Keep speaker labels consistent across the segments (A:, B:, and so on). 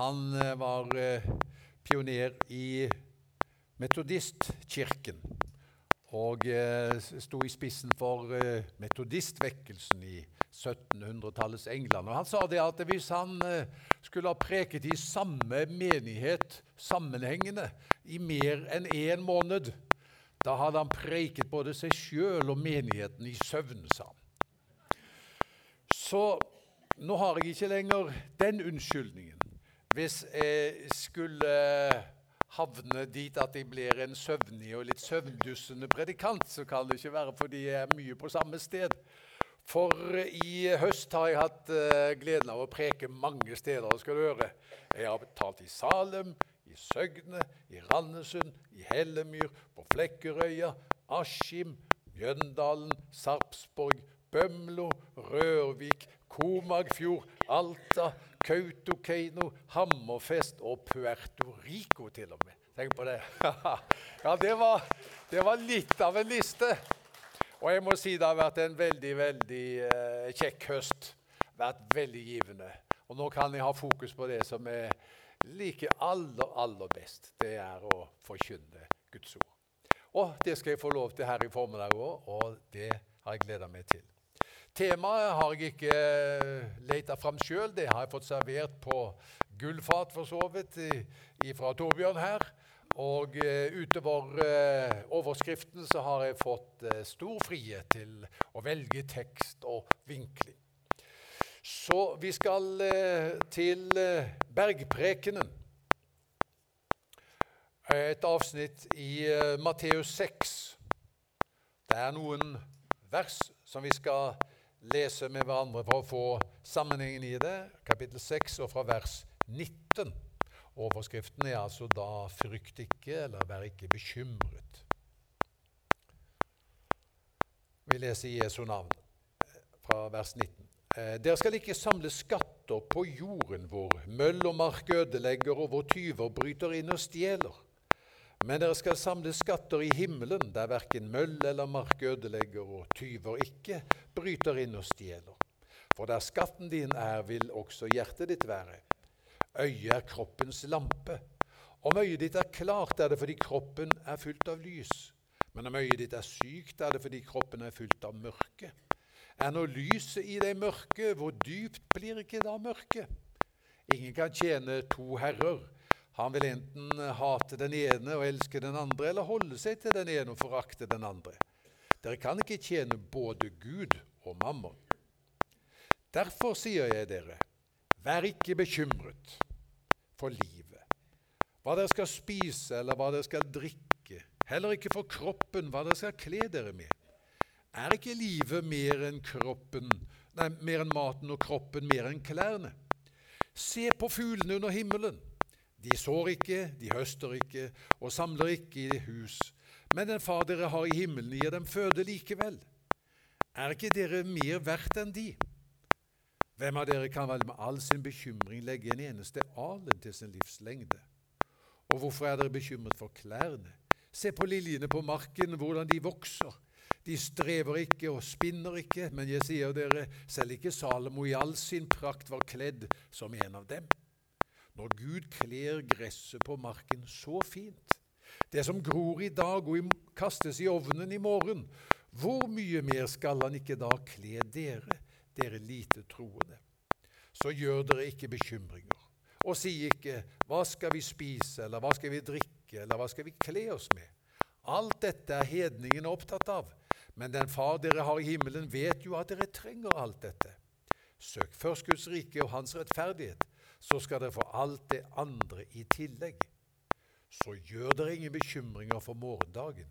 A: han eh, var eh, pioner i metodistkirken. Og eh, sto i spissen for metodistvekkelsen i 1700-tallets England. Og Han sa det at hvis han skulle ha preket i samme menighet sammenhengende i mer enn én måned, da hadde han preiket både seg sjøl og menigheten i søvn, sa han. Så nå har jeg ikke lenger den unnskyldningen. Hvis jeg skulle havne dit at jeg blir en søvnig og litt søvndussende predikant, så kan det ikke være fordi jeg er mye på samme sted. For i høst har jeg hatt uh, gleden av å preke mange steder. skal du høre. Jeg har talt i Salem, i Søgne, i Randesund, i Hellemyr, på Flekkerøya, Askim, Mjøndalen, Sarpsborg, Bømlo, Rørvik, Komagfjord, Alta, Kautokeino, Hammerfest og Puerto Rico til og med. Tenk på det. ja, det var, det var, litt av en liste. Og jeg må si det har vært en veldig, veldig uh, kjekk høst. Vært veldig givende. Og nå kan jeg ha fokus på det som er like aller, aller best, det er å forkynne Guds ord. Og det skal jeg få lov til her i formiddag òg, og det har jeg gleda meg til. Temaet har jeg ikke eh, leita fram sjøl, det har jeg fått servert på gullfat for så vidt fra Torbjørn her. Og uh, utover uh, overskriften så har jeg fått stor frihet til å velge tekst og vinkling. Så vi skal eh, til eh, Bergprekenen. Et avsnitt i eh, Matteus 6. Det er noen vers som vi skal lese med hverandre for å få sammenhengen i det. Kapittel 6 og fra vers 19. Overskriften er altså da 'Frykt ikke', eller 'Vær ikke bekymret'. Vi leser Jesu navn fra vers 19. Eh, dere skal ikke samle skatter på jorden hvor møll og mark ødelegger, og hvor tyver bryter inn og stjeler. Men dere skal samle skatter i himmelen, der verken møll eller mark ødelegger, og tyver ikke bryter inn og stjeler. For der skatten din er, vil også hjertet ditt være. Øyet er kroppens lampe. Om øyet ditt er klart, er det fordi kroppen er fylt av lys. Men om øyet ditt er sykt, er det fordi kroppen er fylt av mørke. Er nå lyset i det mørke, hvor dypt blir ikke da mørket? Ingen kan tjene to herrer. Han vil enten hate den ene og elske den andre, eller holde seg til den ene og forakte den andre. Dere kan ikke tjene både Gud og mammon. Derfor sier jeg dere, vær ikke bekymret for livet, hva dere skal spise eller hva dere skal drikke, heller ikke for kroppen, hva dere skal kle dere med. Er ikke livet mer enn kroppen, nei, mer enn maten og kroppen mer enn klærne? Se på fuglene under himmelen. De sår ikke, de høster ikke og samler ikke i hus. Men den far dere har i himmelen, gir dem føde likevel. Er ikke dere mer verdt enn de? Hvem av dere kan vel med all sin bekymring legge en eneste alen til sin livslengde? Og hvorfor er dere bekymret for klærne? Se på liljene på marken, hvordan de vokser. De strever ikke og spinner ikke, men jeg sier dere, selv ikke Salomo i all sin prakt var kledd som en av dem. Når Gud kler gresset på marken så fint, det som gror i dag og kastes i ovnen i morgen, hvor mye mer skal han ikke da kle dere, dere lite troende? Så gjør dere ikke bekymringer, og si ikke 'Hva skal vi spise', eller 'Hva skal vi drikke', eller 'Hva skal vi kle oss med'? Alt dette er hedningen opptatt av. Men den Far dere har i himmelen, vet jo at dere trenger alt dette. Søk først Guds rike og Hans rettferdighet, så skal dere få alt det andre i tillegg. Så gjør dere ingen bekymringer for morgendagen.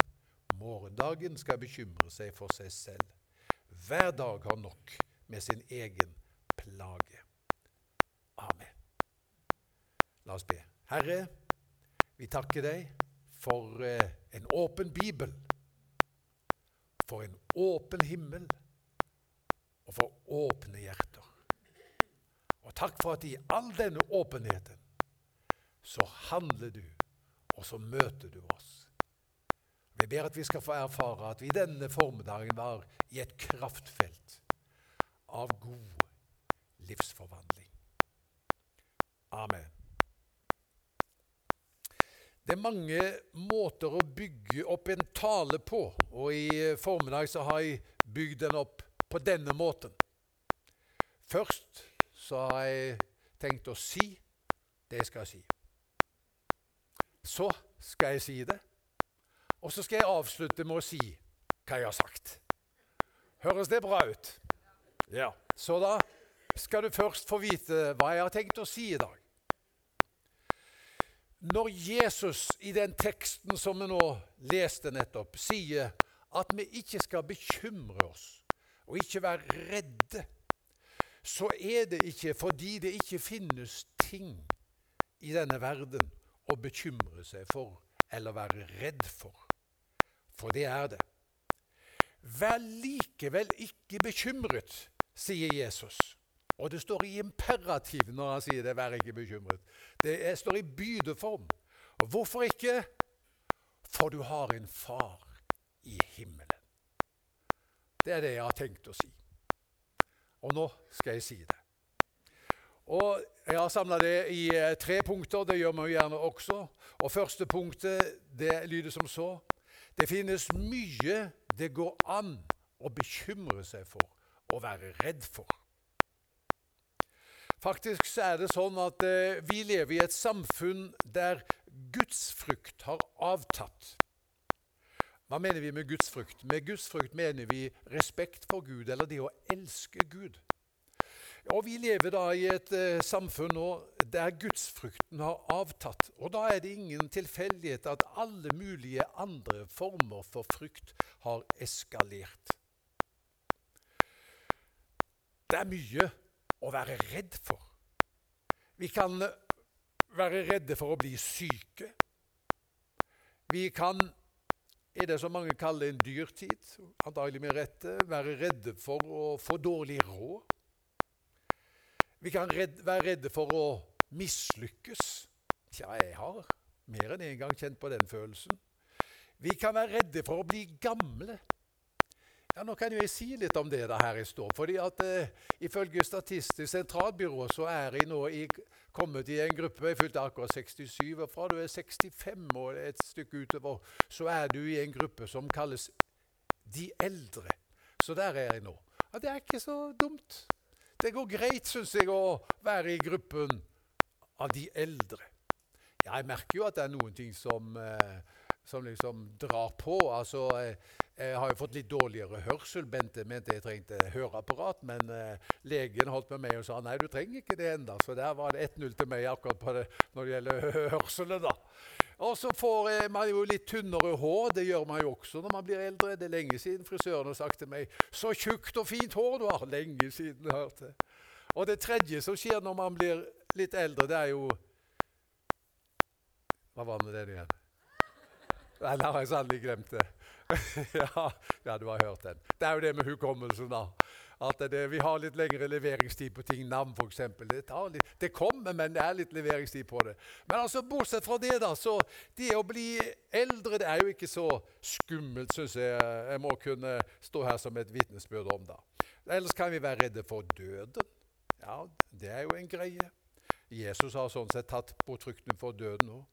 A: Morgendagen skal bekymre seg for seg selv. Hver dag har nok med sin egen plage. Amen. La oss be. Herre, vi takker deg for eh, en åpen bibel for en åpen himmel og for åpne hjerter. Takk for at i all denne åpenheten så handler du, og så møter du oss. Vi ber at vi skal få erfare at vi denne formiddagen var i et kraftfelt av god livsforvandling. Amen. Det er mange måter å bygge opp en tale på, og i formiddag så har jeg bygd den opp på denne måten. Først så har jeg tenkt å si det jeg skal si. Så skal jeg si det, og så skal jeg avslutte med å si hva jeg har sagt. Høres det bra ut? Ja. Så da skal du først få vite hva jeg har tenkt å si i dag. Når Jesus i den teksten som vi nå leste nettopp, sier at vi ikke skal bekymre oss og ikke være redde, så er det ikke fordi det ikke finnes ting i denne verden å bekymre seg for eller være redd for. For det er det. Vær likevel ikke bekymret, sier Jesus. Og det står i imperativ når han sier det. Vær ikke bekymret. Det står i bydeform. Hvorfor ikke? For du har en far i himmelen. Det er det jeg har tenkt å si. Og nå skal jeg si det. Og Jeg har samla det i eh, tre punkter. Det gjør vi gjerne også. Og Første punktet det lyder som så. Det finnes mye det går an å bekymre seg for og være redd for. Faktisk så er det sånn at eh, vi lever i et samfunn der gudsfrykt har avtatt. Hva mener vi med gudsfrykt? Med gudsfrykt mener vi respekt for Gud, eller det å elske Gud. Og Vi lever da i et eh, samfunn nå der gudsfrykten har avtatt. Og Da er det ingen tilfeldighet at alle mulige andre former for frykt har eskalert. Det er mye å være redd for. Vi kan være redde for å bli syke. Vi kan, i det som mange kaller en dyrtid, antagelig med rette, være redde for å få dårlig råd. Vi kan redde, være redde for å mislykkes. Tja, jeg har mer enn én en gang kjent på den følelsen. Vi kan være redde for å bli gamle. Ja, Nå kan jo jeg si litt om det der her jeg står. fordi at eh, Ifølge Statistisk sentralbyrå så er jeg nå i, kommet i en gruppe Jeg fylte akkurat 67. og Fra du er 65 og et stykke utover, så er du i en gruppe som kalles de eldre. Så der er jeg nå. Ja, Det er ikke så dumt. Det går greit, syns jeg, å være i gruppen av de eldre. Ja, jeg merker jo at det er noen ting som, uh, som liksom drar på. Altså, uh, jeg har jo fått litt dårligere hørsel. Bente mente jeg trengte høreapparat, men eh, legen holdt med meg og sa nei, du trenger ikke det ennå. Så der var det 1-0 til meg akkurat det når det gjelder hørselen. da. Og så får eh, man jo litt tynnere hår. Det gjør man jo også når man blir eldre. Det er lenge siden frisøren har sagt til meg 'Så tjukt og fint hår du har'. Lenge siden. jeg hørte. Og det tredje som skjer når man blir litt eldre, det er jo Hva var det igjen? Nei, da har jeg sannelig glemt det. ja, ja, du har hørt den. Det er jo det med hukommelsen, da. At det, vi har litt lengre leveringstid på ting. Navn, f.eks. Det, det kommer, men det er litt leveringstid på det. Men altså, bortsett fra det, da, så det å bli eldre det er jo ikke så skummelt, syns jeg. Jeg må kunne stå her som et vitnesbyrd om det. Ellers kan vi være redde for døden. Ja, det er jo en greie. Jesus har sånn sett tatt bort frykten for døden òg.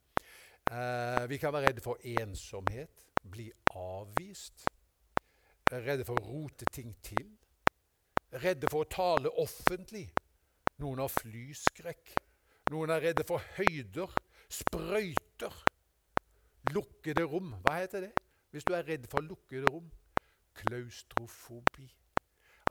A: Eh, vi kan være redde for ensomhet bli avvist, redde for å rote ting til, redde for å tale offentlig. Noen har flyskrekk. Noen er redde for høyder, sprøyter, lukkede rom. Hva heter det hvis du er redd for lukkede rom? Klaustrofobi.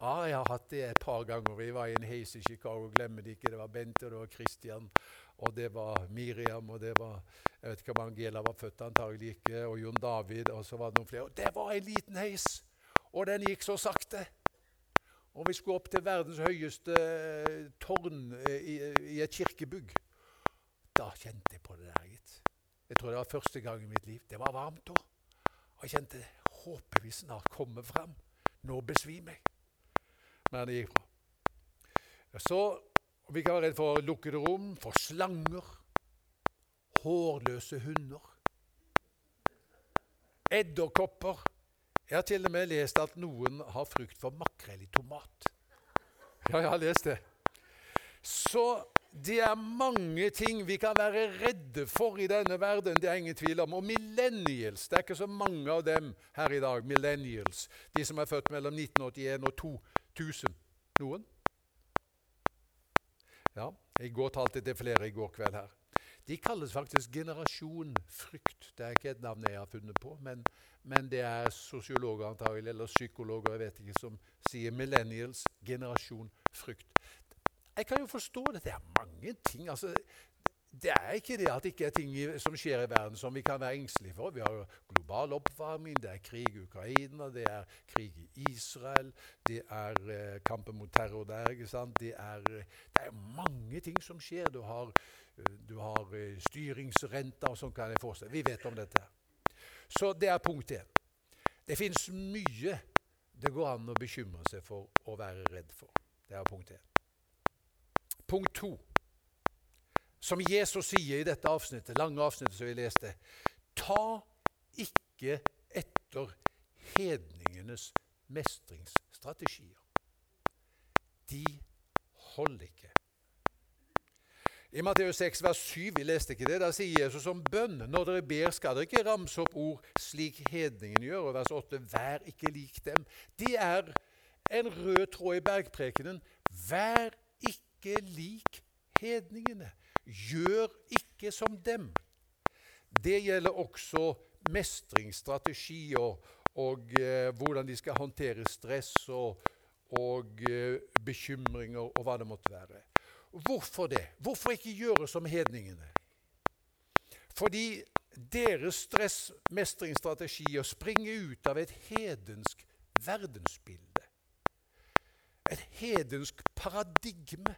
A: Ja, jeg har hatt det et par ganger. Vi var i en heis i Chicago, glemmer det ikke. Det var Bente, og det var Christian, og det var Miriam, og det var Jeg vet ikke om Angela var født, antagelig ikke, og Jon David, og så var det noen flere. Og det var en liten heis, og den gikk så sakte. Og vi skulle opp til verdens høyeste eh, tårn eh, i, i et kirkebygg. Da kjente jeg på det der, gitt. Jeg tror det var første gang i mitt liv. Det var varmt da. Og jeg kjente håper vi snart kommer fram. Nå besvimer jeg. Det gikk fra. Så vi kan være redd for lukkede rom, for slanger, hårløse hunder, edderkopper. Jeg har til og med lest at noen har frykt for makrell i tomat. Ja, jeg har lest det. Så Det er mange ting vi kan være redde for i denne verden. Det er ingen tvil om. Og millennials, det er ikke så mange av dem her i dag. Millennials, De som er født mellom 1981 og 2000. Noen? Ja, I går talte jeg til flere i går kveld her. De kalles faktisk generasjon frykt. Det er ikke et navn jeg har funnet på, men, men det er sosiologer antagelig, eller psykologer jeg vet ikke, som sier millennials generasjon frykt. Jeg kan jo forstå det. Det er mange ting. altså det er ikke det at det ikke er ting som skjer i verden som vi kan være engstelige for. Vi har global oppvarming, det er krig i Ukraina, det er krig i Israel, det er eh, kampen mot terror der. ikke sant? Det er, det er mange ting som skjer. Du har du har styringsrenta styringsrenter og sånn kan jeg forestille Vi vet om dette. Så det er punkt én. Det fins mye det går an å bekymre seg for og være redd for. Det er punkt én. Punkt to, som Jesus sier i dette avsnittet, lange avsnittet som vi leste Ta ikke etter hedningenes mestringsstrategier. De holder ikke. I Matteus 6, vers 7, vi leste ikke det, der sier Jesus om bønn. Når dere ber, skal dere ikke ramse opp ord slik hedningen gjør. Og vers 8, vær ikke lik dem. Det er en rød tråd i bergprekenen. Vær ikke lik hedningene. Gjør ikke som dem. Det gjelder også mestringsstrategi og, og eh, hvordan de skal håndtere stress og, og eh, bekymringer og hva det måtte være. Hvorfor det? Hvorfor ikke gjøre som hedningene? Fordi deres stressmestringsstrategier springer ut av et hedensk verdensbilde. Et hedensk paradigme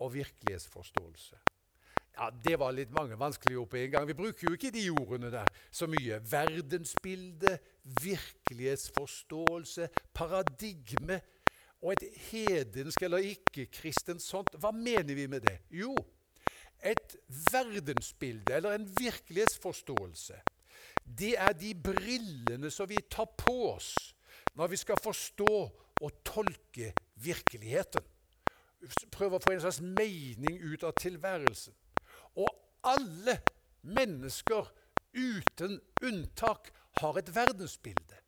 A: og virkelighetsforståelse. Ja, Det var litt mange vanskelige ord på en gang. Vi bruker jo ikke de ordene der så mye. Verdensbilde, virkelighetsforståelse, paradigme og et hedensk eller ikke-kristent sånt, hva mener vi med det? Jo, et verdensbilde eller en virkelighetsforståelse. Det er de brillene som vi tar på oss når vi skal forstå og tolke virkeligheten. Prøve å få en slags mening ut av tilværelsen. Og alle mennesker uten unntak har et verdensbilde.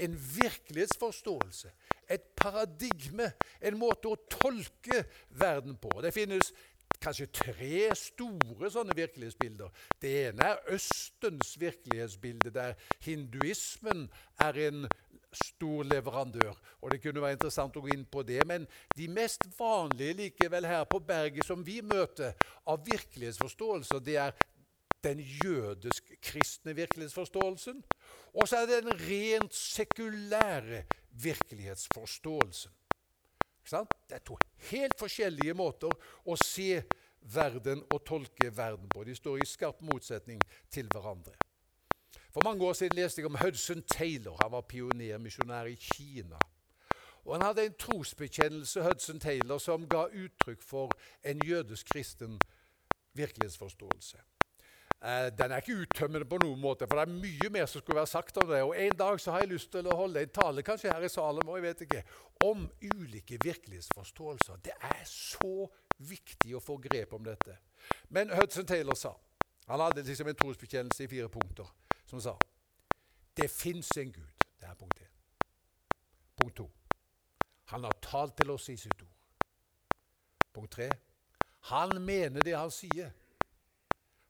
A: En virkelighetsforståelse, et paradigme, en måte å tolke verden på. Det finnes kanskje tre store sånne virkelighetsbilder. Det ene er Østens virkelighetsbilde, der hinduismen er en stor leverandør. Og Det kunne være interessant å gå inn på det, men de mest vanlige likevel her på berget som vi møter av virkelighetsforståelse, det er den jødisk-kristne virkelighetsforståelsen. Og så er det den rent sekulære virkelighetsforståelsen. Det er to helt forskjellige måter å se verden og tolke verden på. De står i skarp motsetning til hverandre. For mange år siden leste jeg om Hudson Taylor. Han var pionermisjonær i Kina. Og Han hadde en trosbekjennelse Hudson Taylor, som ga uttrykk for en jødisk-kristen virkelighetsforståelse. Eh, den er ikke uttømmende på noen måte, for det er mye mer som skulle være sagt om det. Og En dag så har jeg lyst til å holde en tale kanskje her i Salem og jeg vet ikke, om ulike virkelighetsforståelser. Det er så viktig å få grep om dette. Men Hudson Taylor sa Han hadde liksom en trosbekjennelse i fire punkter som sa det fins en Gud. Det er punkt én. Punkt to. Han har talt til oss i sitt ord. Punkt tre. Han mener det han sier.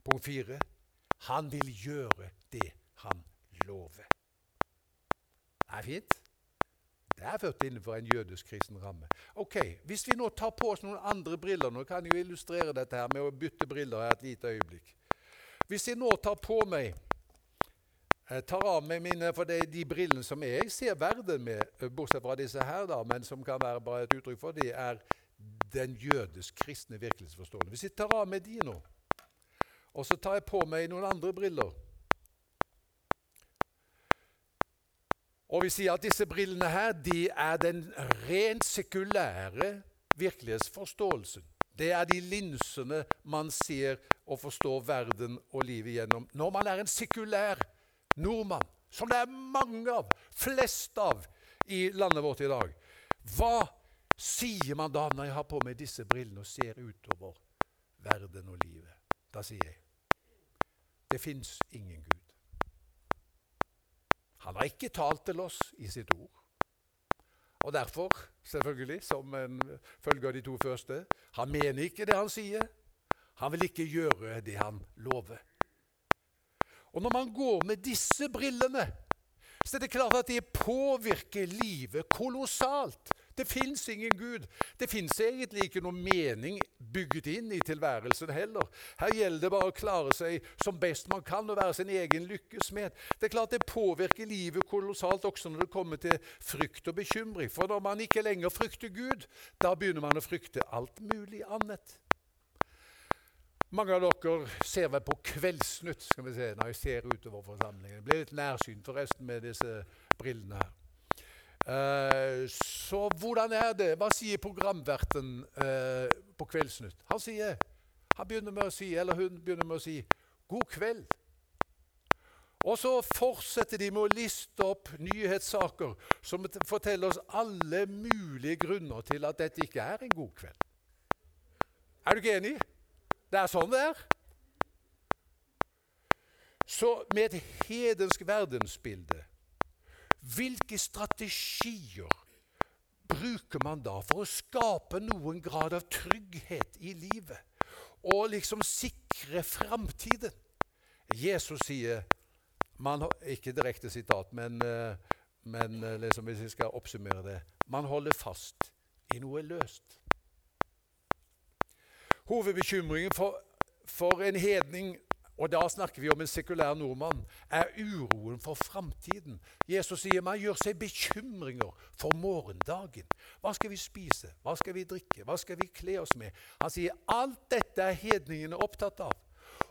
A: Punkt fire han vil gjøre det han lover. Det er fint. Det er ført innenfor en jødisk-kristen ramme. Ok, Hvis vi nå tar på oss noen andre briller Nå kan jeg jo illustrere dette her med å bytte briller her et lite øyeblikk. Hvis jeg nå tar på meg jeg tar av meg mine, for det er de brillene som jeg ser verden med, bortsett fra disse her, da, men som kan være bare et uttrykk for, det er den jødisk-kristne virkelighetsforståelsen. Hvis jeg tar av meg de nå og så tar jeg på meg noen andre briller. Og vi sier at disse brillene her, de er den rent sekulære virkelighetsforståelsen. Det er de linsene man ser og forstår verden og livet gjennom når man er en sekulær nordmann, som det er mange av, flest av, i landet vårt i dag. Hva sier man da når jeg har på meg disse brillene og ser utover verden og livet? Da sier jeg det fins ingen Gud. Han har ikke talt til oss i sitt ord. Og derfor, selvfølgelig, som en følge av de to første, han mener ikke det han sier. Han vil ikke gjøre det han lover. Og når man går med disse brillene, så er det klart at det påvirker livet kolossalt. Det fins ingen Gud. Det fins egentlig ikke noe mening bygget inn i tilværelsen heller. Her gjelder det bare å klare seg som best man kan og være sin egen lykkesmed. Det er klart det påvirker livet kolossalt også når det kommer til frykt og bekymring. For når man ikke lenger frykter Gud, da begynner man å frykte alt mulig annet. Mange av dere ser vel på Kveldsnytt skal vi se, når jeg ser utover forsamlingen. Det blir litt nærsynt forresten med disse brillene her. Uh, så hvordan er det? Hva sier programverten uh, på Kveldsnytt? Han sier, han begynner med å si, eller hun begynner med å si 'God kveld'. Og så fortsetter de med å liste opp nyhetssaker som forteller oss alle mulige grunner til at dette ikke er en god kveld. Er du ikke enig? Det er sånn det er. Så med et hedensk verdensbilde, hvilke strategier bruker man da for å skape noen grad av trygghet i livet? Og liksom sikre framtiden? Jesus sier man, Ikke direkte sitat, men, eh, men eh, liksom hvis jeg skal oppsummere det Man holder fast i noe løst. Hovedbekymringen for, for en hedning, og da snakker vi om en sekulær nordmann, er uroen for framtiden. Jesus sier man gjør seg bekymringer for morgendagen. Hva skal vi spise? Hva skal vi drikke? Hva skal vi kle oss med? Han sier alt dette er hedningene opptatt av.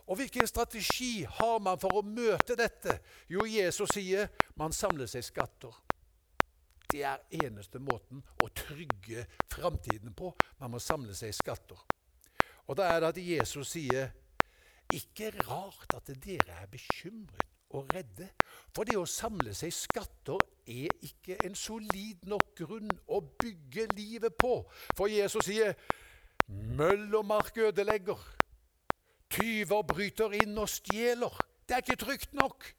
A: Og hvilken strategi har man for å møte dette? Jo, Jesus sier man samler seg skatter. Det er eneste måten å trygge framtiden på. Man må samle seg skatter. Og da er det at Jesus sier ikke rart at dere er bekymret og redde. For det å samle seg skatter er ikke en solid nok grunn å bygge livet på. For Jesus sier møll og mark ødelegger. Tyver bryter inn og stjeler. Det er ikke trygt nok.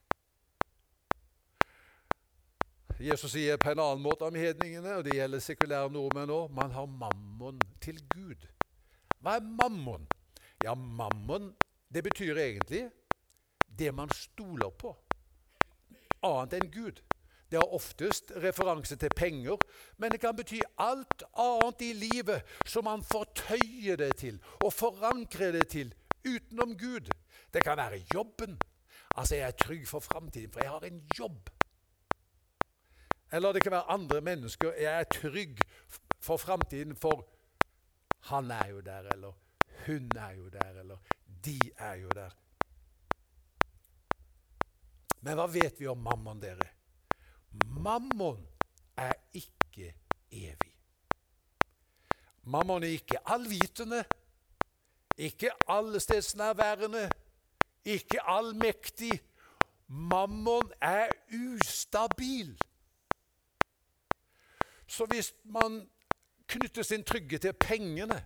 A: Jesus sier på en annen måte om hedningene, og det gjelder sekulære nordmenn òg, man har mammon til Gud. Hva er mammon? Ja, mammon det betyr egentlig det man stoler på, annet enn Gud. Det har oftest referanse til penger, men det kan bety alt annet i livet som man fortøyer det til og forankrer det til utenom Gud. Det kan være jobben. Altså, jeg er trygg for framtiden, for jeg har en jobb. Eller det kan være andre mennesker. Jeg er trygg for framtiden, for han er jo der, eller hun er jo der, eller de er jo der. Men hva vet vi om mammon, dere? Mammon er ikke evig. Mammon er ikke allvitende, ikke allestedsnærværende, ikke allmektig. Mammon er ustabil. Så hvis man knytter sin trygghet til pengene,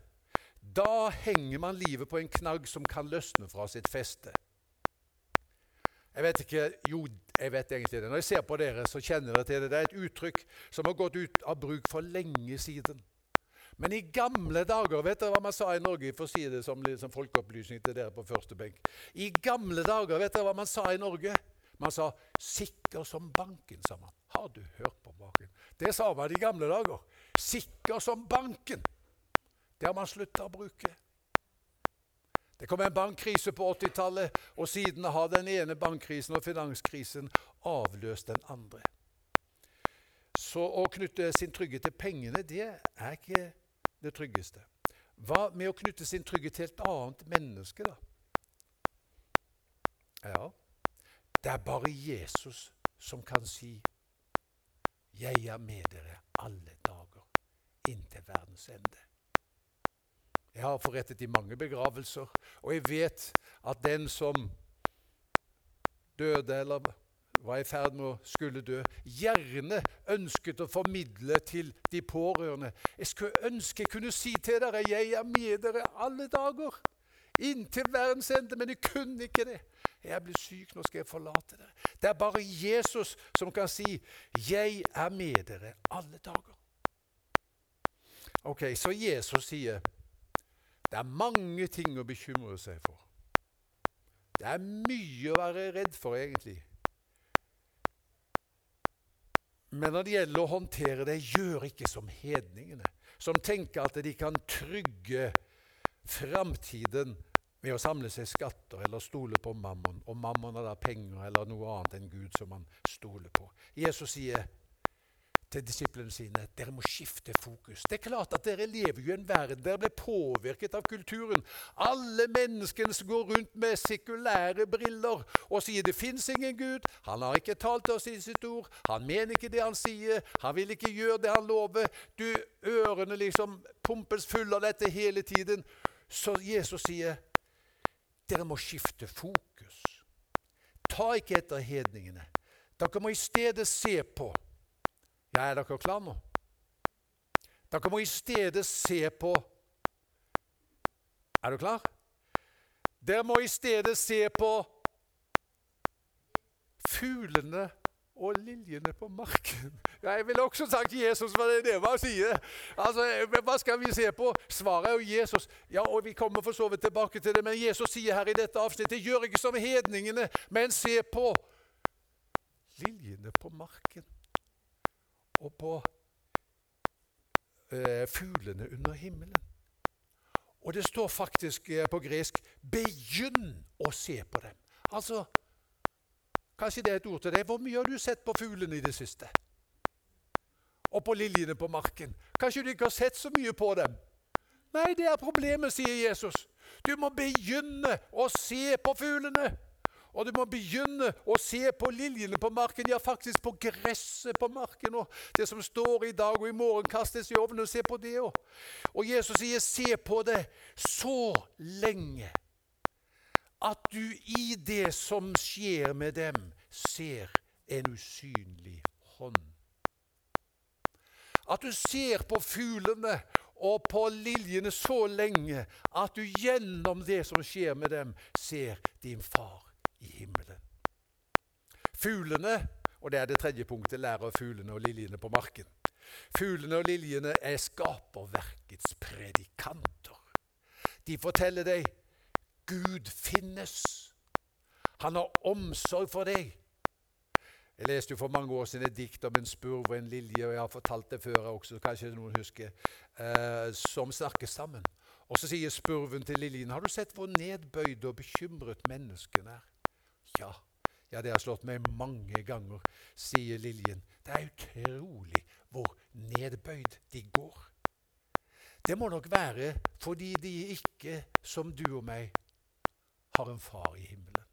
A: da henger man livet på en knagg som kan løsne fra sitt feste. Jeg vet ikke Jo, jeg vet egentlig det. Når jeg ser på dere, så kjenner jeg til det. Det er et uttrykk som har gått ut av bruk for lenge siden. Men i gamle dager Vet dere hva man sa i Norge? For å si det som, som folkeopplysning til dere på første benk. I gamle dager, vet dere hva man sa i Norge? Man sa 'sikker som banken', sa man. Har du hørt på baken? Det sa man i gamle dager. Sikker som banken. Det har man slutta å bruke. Det kom en bankkrise på 80-tallet, og siden har den ene bankkrisen og finanskrisen avløst den andre. Så å knytte sin trygghet til pengene, det er ikke det tryggeste. Hva med å knytte sin trygghet til et annet menneske, da? Ja, det er bare Jesus som kan si 'Jeg er med dere alle dager inntil verdens ende'. Jeg har forrettet i mange begravelser, og jeg vet at den som døde eller var i ferd med å skulle dø, gjerne ønsket å formidle til de pårørende. Jeg skulle ønske jeg kunne si til dere 'Jeg er med dere alle dager', inntil verdens ende, men jeg kunne ikke det. Jeg blir syk, nå skal jeg forlate dere. Det er bare Jesus som kan si 'Jeg er med dere alle dager'. Ok, Så Jesus sier det er mange ting å bekymre seg for. Det er mye å være redd for, egentlig. Men når det gjelder å håndtere det, gjør ikke som hedningene, som tenker at de kan trygge framtiden med å samle seg skatter eller stole på mammon, og mammon er da penger eller noe annet enn Gud som man stoler på. Jesus sier til disiplene sine dere må skifte fokus. Det er klart at Dere lever jo i en verden der ble påvirket av kulturen. Alle menneskene som går rundt med sekulære briller og sier det fins ingen Gud, han har ikke talt oss i sitt ord, han mener ikke det han sier, han vil ikke gjøre det han lover. Du, Ørene liksom pumpes fulle av dette hele tiden. Så Jesus sier dere må skifte fokus. Ta ikke etter hedningene. Dere må i stedet se på ja, er dere klare nå? Dere må i stedet se på Er du klar? Dere må i stedet se på fuglene og liljene på marken. Ja, jeg ville også sagt Jesus, for det det man sier. Altså, Hva skal vi se på? Svaret er jo Jesus. Ja, og Vi kommer for så vidt tilbake til det, men Jesus sier her i dette avsnittet gjør ikke som hedningene, men se på liljene på marken og på eh, fuglene under himmelen. Og det står faktisk eh, på gresk 'begynn å se på dem'. Altså, Kanskje det er et ord til deg. Hvor mye har du sett på fuglene i det siste? Og på liljene på marken? Kanskje du ikke har sett så mye på dem? Nei, det er problemet, sier Jesus. Du må begynne å se på fuglene. Og du må begynne å se på liljene på marken, ja, faktisk på gresset på marken. Og det som står i dag og i morgen, kastes i ovnen. og Se på det òg. Og Jesus sier, 'Se på det så lenge' at du i det som skjer med dem, ser en usynlig hånd. At du ser på fuglene og på liljene så lenge at du gjennom det som skjer med dem, ser din far i himmelen. Fuglene, og det er det tredje punktet, lærer fuglene og liljene på marken. Fuglene og liljene er skaperverkets predikanter. De forteller deg Gud finnes. Han har omsorg for deg. Jeg leste jo for mange år siden et dikt om en spurv og en lilje, og jeg har fortalt det før også, kanskje noen husker, eh, som snakker sammen. Og så sier spurven til liljen, 'Har du sett hvor nedbøyd og bekymret menneskene er?' Ja, ja, det har slått meg mange ganger, sier Liljen. Det er utrolig hvor nedbøyd de går. Det må nok være fordi de ikke, som du og meg, har en far i himmelen.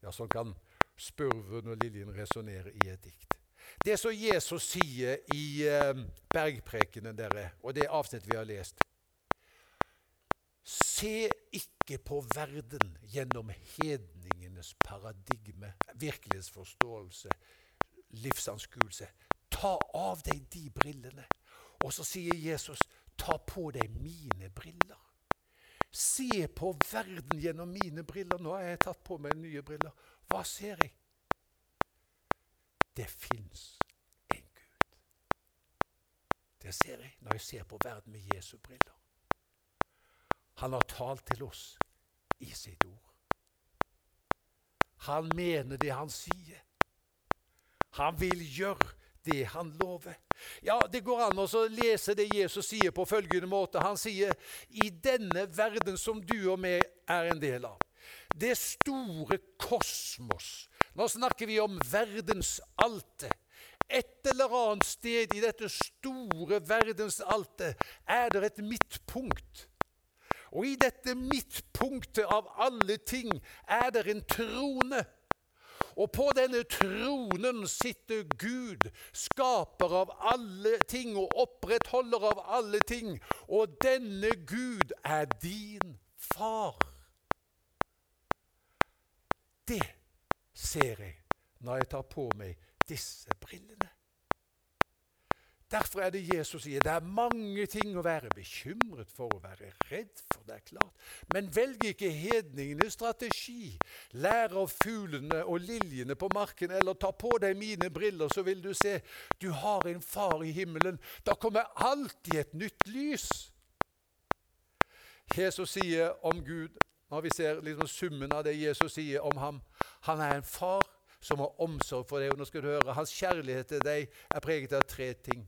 A: Ja, sånn kan spurven og liljen resonnere i et dikt. Det som Jesus sier i eh, bergprekenen, dere, og det avsnittet vi har lest Se ikke på verden gjennom hedningenes paradigme, virkelighetsforståelse, livsanskuelse. Ta av deg de brillene. Og så sier Jesus, ta på deg mine briller. Se på verden gjennom mine briller. Nå har jeg tatt på meg nye briller. Hva ser jeg? Det fins en Gud. Det ser jeg når jeg ser på verden med Jesu briller. Han har talt til oss i sitt ord. Han mener det han sier. Han vil gjøre det han lover. Ja, Det går an å lese det Jesus sier på følgende måte. Han sier i denne verden som du og meg er en del av, det store kosmos Nå snakker vi om verdensaltet. Et eller annet sted i dette store verdensaltet er det et midtpunkt og i dette midtpunktet av alle ting er det en trone. Og på denne tronen sitter Gud, skaper av alle ting og opprettholder av alle ting. Og denne Gud er din far. Det ser jeg når jeg tar på meg disse brillene. Derfor er det Jesus sier det er mange ting å være bekymret for, å være redd for. det er klart. Men velg ikke hedningenes strategi. Lær av fuglene og liljene på marken, eller ta på deg mine briller, så vil du se du har en far i himmelen. Da kommer alltid et nytt lys. Jesus sier om Gud, når vi ser liksom summen av det Jesus sier om ham Han er en far som har omsorg for deg. Og nå skal du høre, Hans kjærlighet til deg er preget av tre ting.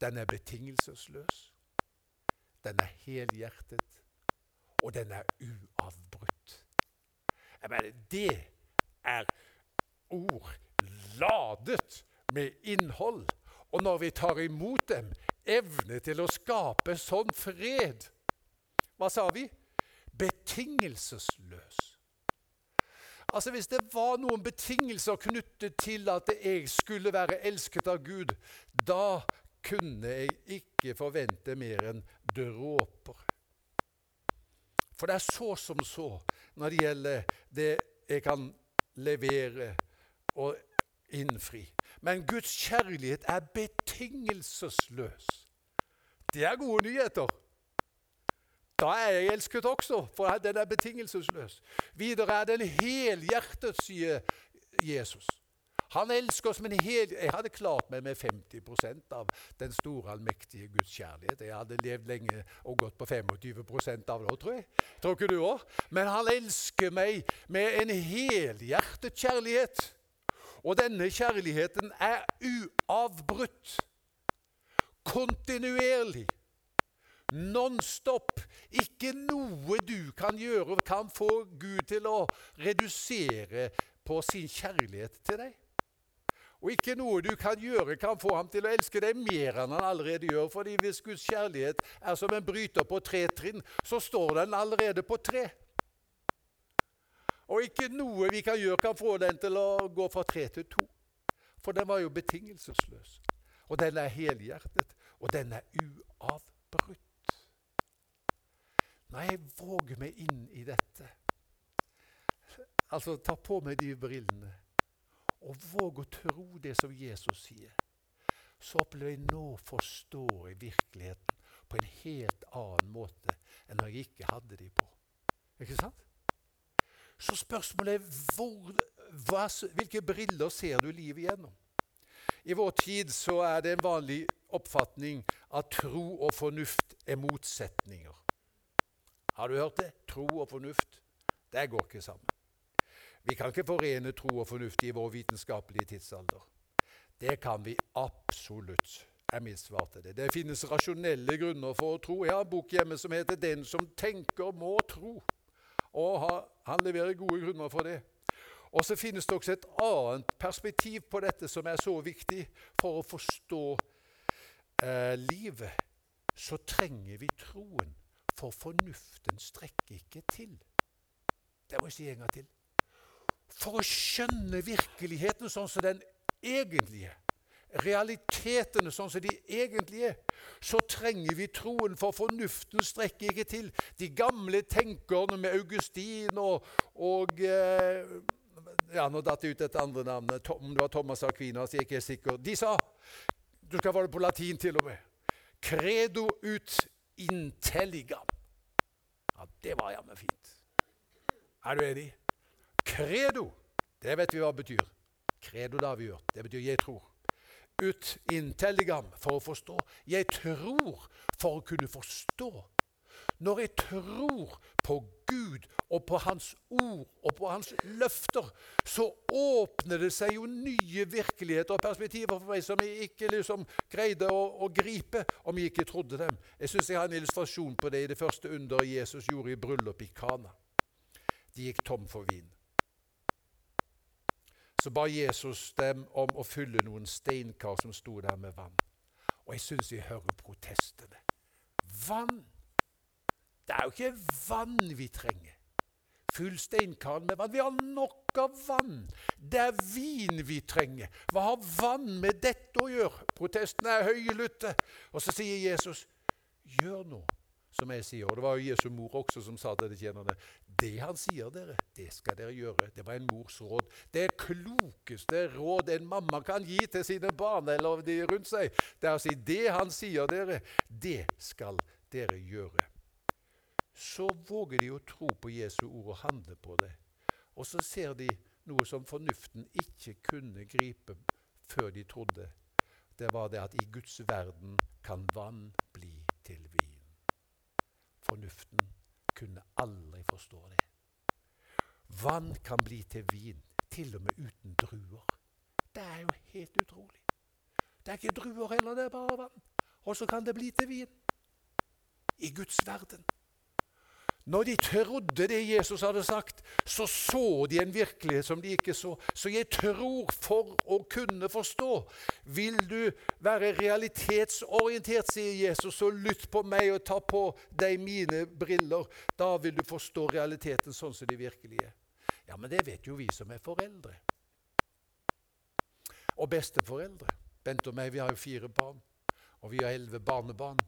A: Den er betingelsesløs. Den er helhjertet. Og den er uavbrutt. Jeg mener, det er ord ladet med innhold. Og når vi tar imot dem, evne til å skape sånn fred Hva sa vi? Betingelsesløs. Altså Hvis det var noen betingelser knyttet til at jeg skulle være elsket av Gud, da kunne jeg ikke forvente mer enn dråper. For det er så som så når det gjelder det jeg kan levere og innfri. Men Guds kjærlighet er betingelsesløs. Det er gode nyheter. Da er jeg elsket også, for den er betingelsesløs. Videre er den helhjertet, sier Jesus. Han elsker oss med en hel Jeg hadde klart meg med 50% av den store, allmektige Guds kjærlighet. Jeg hadde levd lenge og gått på 25% av det tror jeg. Tror ikke du òg? Men han elsker meg med en helhjertet kjærlighet. Og denne kjærligheten er uavbrutt. Kontinuerlig. Non-stop. Ikke noe du kan gjøre, kan få Gud til å redusere på sin kjærlighet til deg. Og ikke noe du kan gjøre, kan få ham til å elske deg mer enn han allerede gjør. fordi hvis Guds kjærlighet er som en bryter på tre trinn, så står den allerede på tre. Og ikke noe vi kan gjøre, kan få den til å gå fra tre til to. For den var jo betingelsesløs. Og den er helhjertet, og den er uavbrutt. Nei, våger meg inn i dette, altså ta på meg de brillene og våg å tro det som Jesus sier, så opplever jeg nå forstår jeg virkeligheten på en helt annen måte enn når jeg ikke hadde de på. Ikke sant? Så spørsmålet er hvor, hva, hvilke briller ser du livet gjennom? I vår tid så er det en vanlig oppfatning at tro og fornuft er motsetninger. Har du hørt det? Tro og fornuft. Det går ikke sammen. Vi kan ikke forene tro og fornuft i vår vitenskapelige tidsalder. Det kan vi absolutt, er mitt svar til det. Det finnes rasjonelle grunner for å tro. Jeg har en bok hjemme som heter 'Den som tenker, må tro'. Og han leverer gode grunner for det. Og så finnes det også et annet perspektiv på dette som er så viktig for å forstå eh, livet. Så trenger vi troen, for fornuften strekker ikke til. Det må jeg si en gang til for å skjønne virkeligheten sånn som den egentlig er, realitetene sånn som de egentlig er, så trenger vi troen, for fornuften strekker ikke til. De gamle tenkerne med Augustin og, og eh, ja, Nå datt det ut et andre navn. Om det var Thomas Aquinas, jeg er ikke sikker. De sa Du skal få det på latin til og med. Credo ut intelligam. Ja, det var jammen fint. Er du enig? Credo, det vet vi hva det betyr. Credo, det har vi gjort. Det betyr 'jeg tror'. Ut intelligam for å forstå. Jeg tror for å kunne forstå. Når jeg tror på Gud og på Hans ord og på Hans løfter, så åpner det seg jo nye virkeligheter og perspektiver for meg som jeg ikke liksom greide å, å gripe om jeg ikke trodde dem. Jeg syns jeg har en illustrasjon på det i det første underet Jesus gjorde i bryllup i Kana. De gikk tom for vin så ba Jesus dem om å fylle noen steinkar som sto der med vann. Og jeg syns jeg hører protestene. Vann! Det er jo ikke vann vi trenger. Fyll steinkaren med vann. Vi har nok av vann. Det er vin vi trenger. Hva har vann med dette å gjøre? Protestene er høylytte. Og så sier Jesus, gjør noe som jeg sier. Og Det var jo Jesu mor også som sa til de tjenerne det han sier dere, det skal dere gjøre. Det var en mors råd. Det klokeste råd en mamma kan gi til sine barn eller de rundt seg, det er å si det han sier dere, det skal dere gjøre. Så våger de å tro på Jesu ord og handle på det. Og så ser de noe som fornuften ikke kunne gripe før de trodde. Det var det at i Guds verden kan vann. Fornuften kunne aldri forstå det. Vann kan bli til vin, til og med uten druer. Det er jo helt utrolig. Det er ikke druer heller, det er bare vann. Og så kan det bli til vin. I Guds verden. Når de trodde det Jesus hadde sagt, så så de en virkelighet som de ikke så. Så jeg tror for å kunne forstå. Vil du være realitetsorientert, sier Jesus, så lytt på meg og ta på deg mine briller. Da vil du forstå realiteten sånn som de virkelig er. Ja, men det vet jo vi som er foreldre. Og besteforeldre. Bent og meg, vi har jo fire barn. Og vi har elleve barnebarn.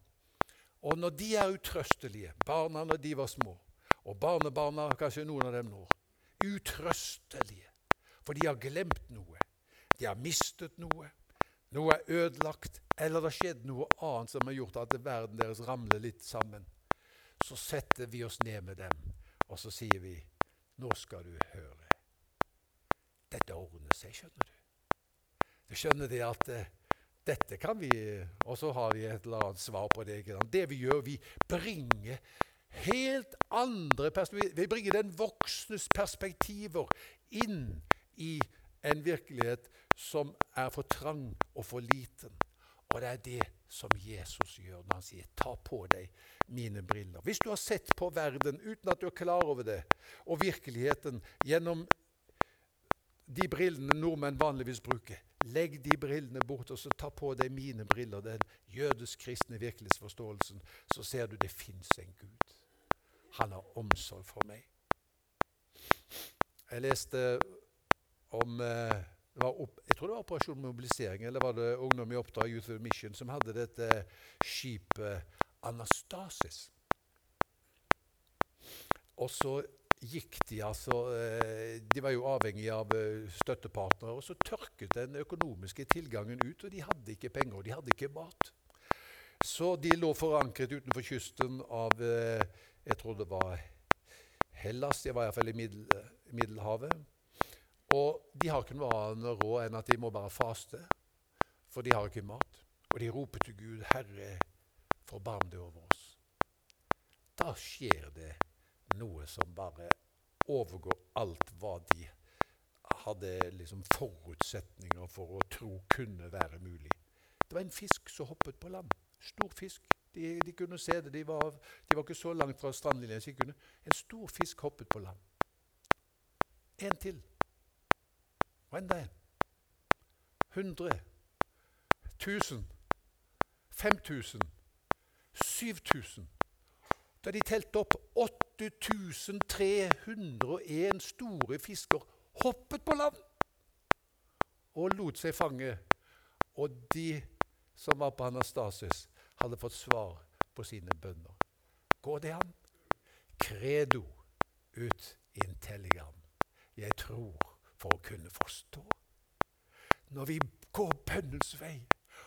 A: Og når de er utrøstelige, barna når de var små, og barnebarna, kanskje noen av dem nå, utrøstelige, for de har glemt noe, de har mistet noe, noe er ødelagt, eller det har skjedd noe annet som har gjort at verden deres ramler litt sammen, så setter vi oss ned med dem, og så sier vi nå skal du høre. Dette ordner seg, skjønner du. Du skjønner det at eh, dette kan vi Og så har vi et eller annet svar på det. Det vi gjør, vi bringer helt andre perspektiver. Vi bringer den voksnes perspektiver inn i en virkelighet som er for trang og for liten. Og det er det som Jesus gjør når han sier 'ta på deg mine briller'. Hvis du har sett på verden uten at du er klar over det, og virkeligheten gjennom de brillene nordmenn vanligvis bruker. Legg de brillene bort, og så ta på deg mine briller, den jødisk-kristne virkelighetsforståelsen. Så ser du det fins en Gud. Han har omsorg for meg. Jeg leste om eh, opp, Jeg tror det var Operasjon Mobilisering, eller var det Ungdom i oppdrag Youth of Mission, som hadde dette skipet Anastasis. Og så gikk de altså eh, De var jo avhengige av eh, støttepartnere. Og så tørket den økonomiske tilgangen ut, og de hadde ikke penger, og de hadde ikke mat. Så de lå forankret utenfor kysten av eh, Jeg tror det var Hellas. De var iallfall i Middel, Middelhavet. Og de har ikke noe annet råd enn at de må bare faste, for de har ikke mat. Og de roper til Gud, 'Herre, forbarm deg over oss'. Da skjer det noe som bare overgår alt hva de hadde liksom forutsetninger for å tro kunne være mulig. Det var en fisk som hoppet på land. Stor fisk. De, de kunne se det. De var, de var, ikke så langt fra strandlinjen. Så kunne. En stor fisk hoppet på land. En til. Og enda en. 100. 1000. 5000. 7000. Da de telte opp 8301 store fisker hoppet på land og lot seg fange. Og de som var på Anastasis, hadde fått svar på sine bønner. Går det an? Credo ut intelligam. Jeg tror for å kunne forstå. Når vi går bønnens vei,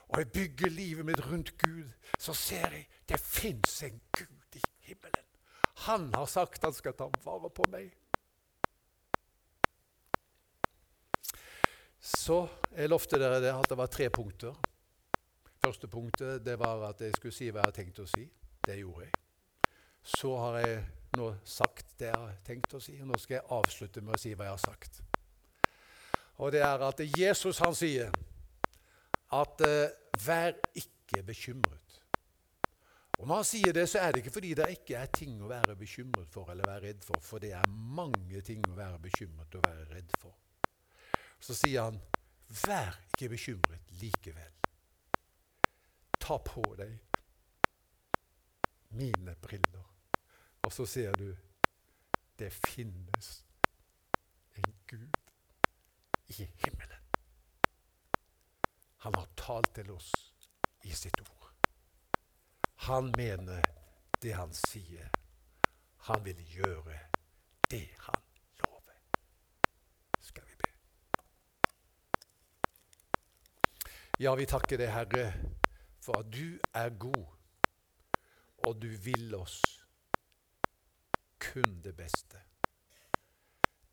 A: og jeg bygger livet mitt rundt Gud, så ser jeg det fins en Gud i. Han har sagt han skal ta vare på meg. Så jeg lovte dere det at det var tre punkter. Første punktet det var at jeg skulle si hva jeg har tenkt å si. Det gjorde jeg. Så har jeg nå sagt det jeg har tenkt å si, og nå skal jeg avslutte med å si hva jeg har sagt. Og det er at Jesus han sier at uh, vær ikke bekymret. Og Når han sier det, så er det ikke fordi det ikke er ting å være bekymret for eller være redd for, for det er mange ting å være bekymret og være redd for. Så sier han, vær ikke bekymret likevel. Ta på deg mine briller. Og så ser du det finnes en Gud i himmelen. Han har talt til oss i sitt ord. Han mener det han sier. Han vil gjøre det han lover. Skal vi be. Ja, vi takker deg, Herre, for at du er god, og du vil oss kun det beste.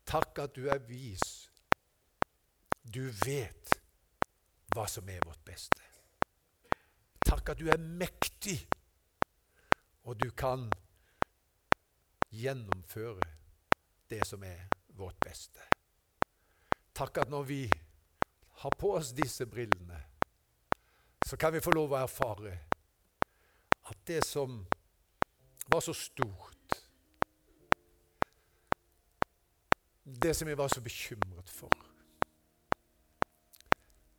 A: Takk at du er vis. Du vet hva som er vårt beste. Takk at du er mektig, og du kan gjennomføre det som er vårt beste. Takk at når vi har på oss disse brillene, så kan vi få lov å erfare at det som var så stort Det som jeg var så bekymret for.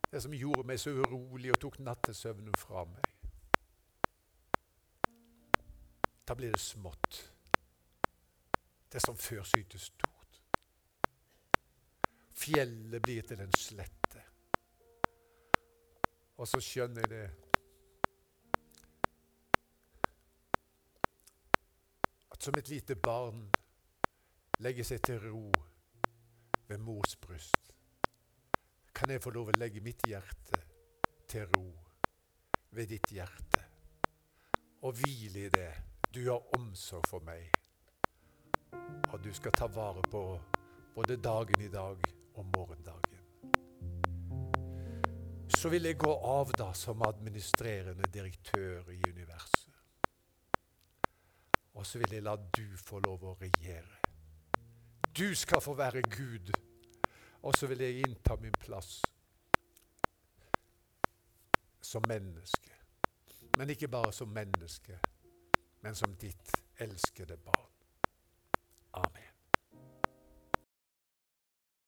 A: Det som gjorde meg så urolig og tok nattesøvnen fra meg. Da blir det smått. Det som før syntes stort. Fjellet blir til en slette. Og så skjønner jeg det. At som et lite barn legger seg til ro ved mors bryst, kan jeg få lov å legge mitt hjerte til ro ved ditt hjerte og hvile i det. Du har omsorg for meg, og du skal ta vare på både dagen i dag og morgendagen. Så vil jeg gå av da som administrerende direktør i universet. Og så vil jeg la du få lov å regjere. Du skal få være Gud. Og så vil jeg innta min plass som menneske. Men ikke bare som menneske, men som ditt elskede barn.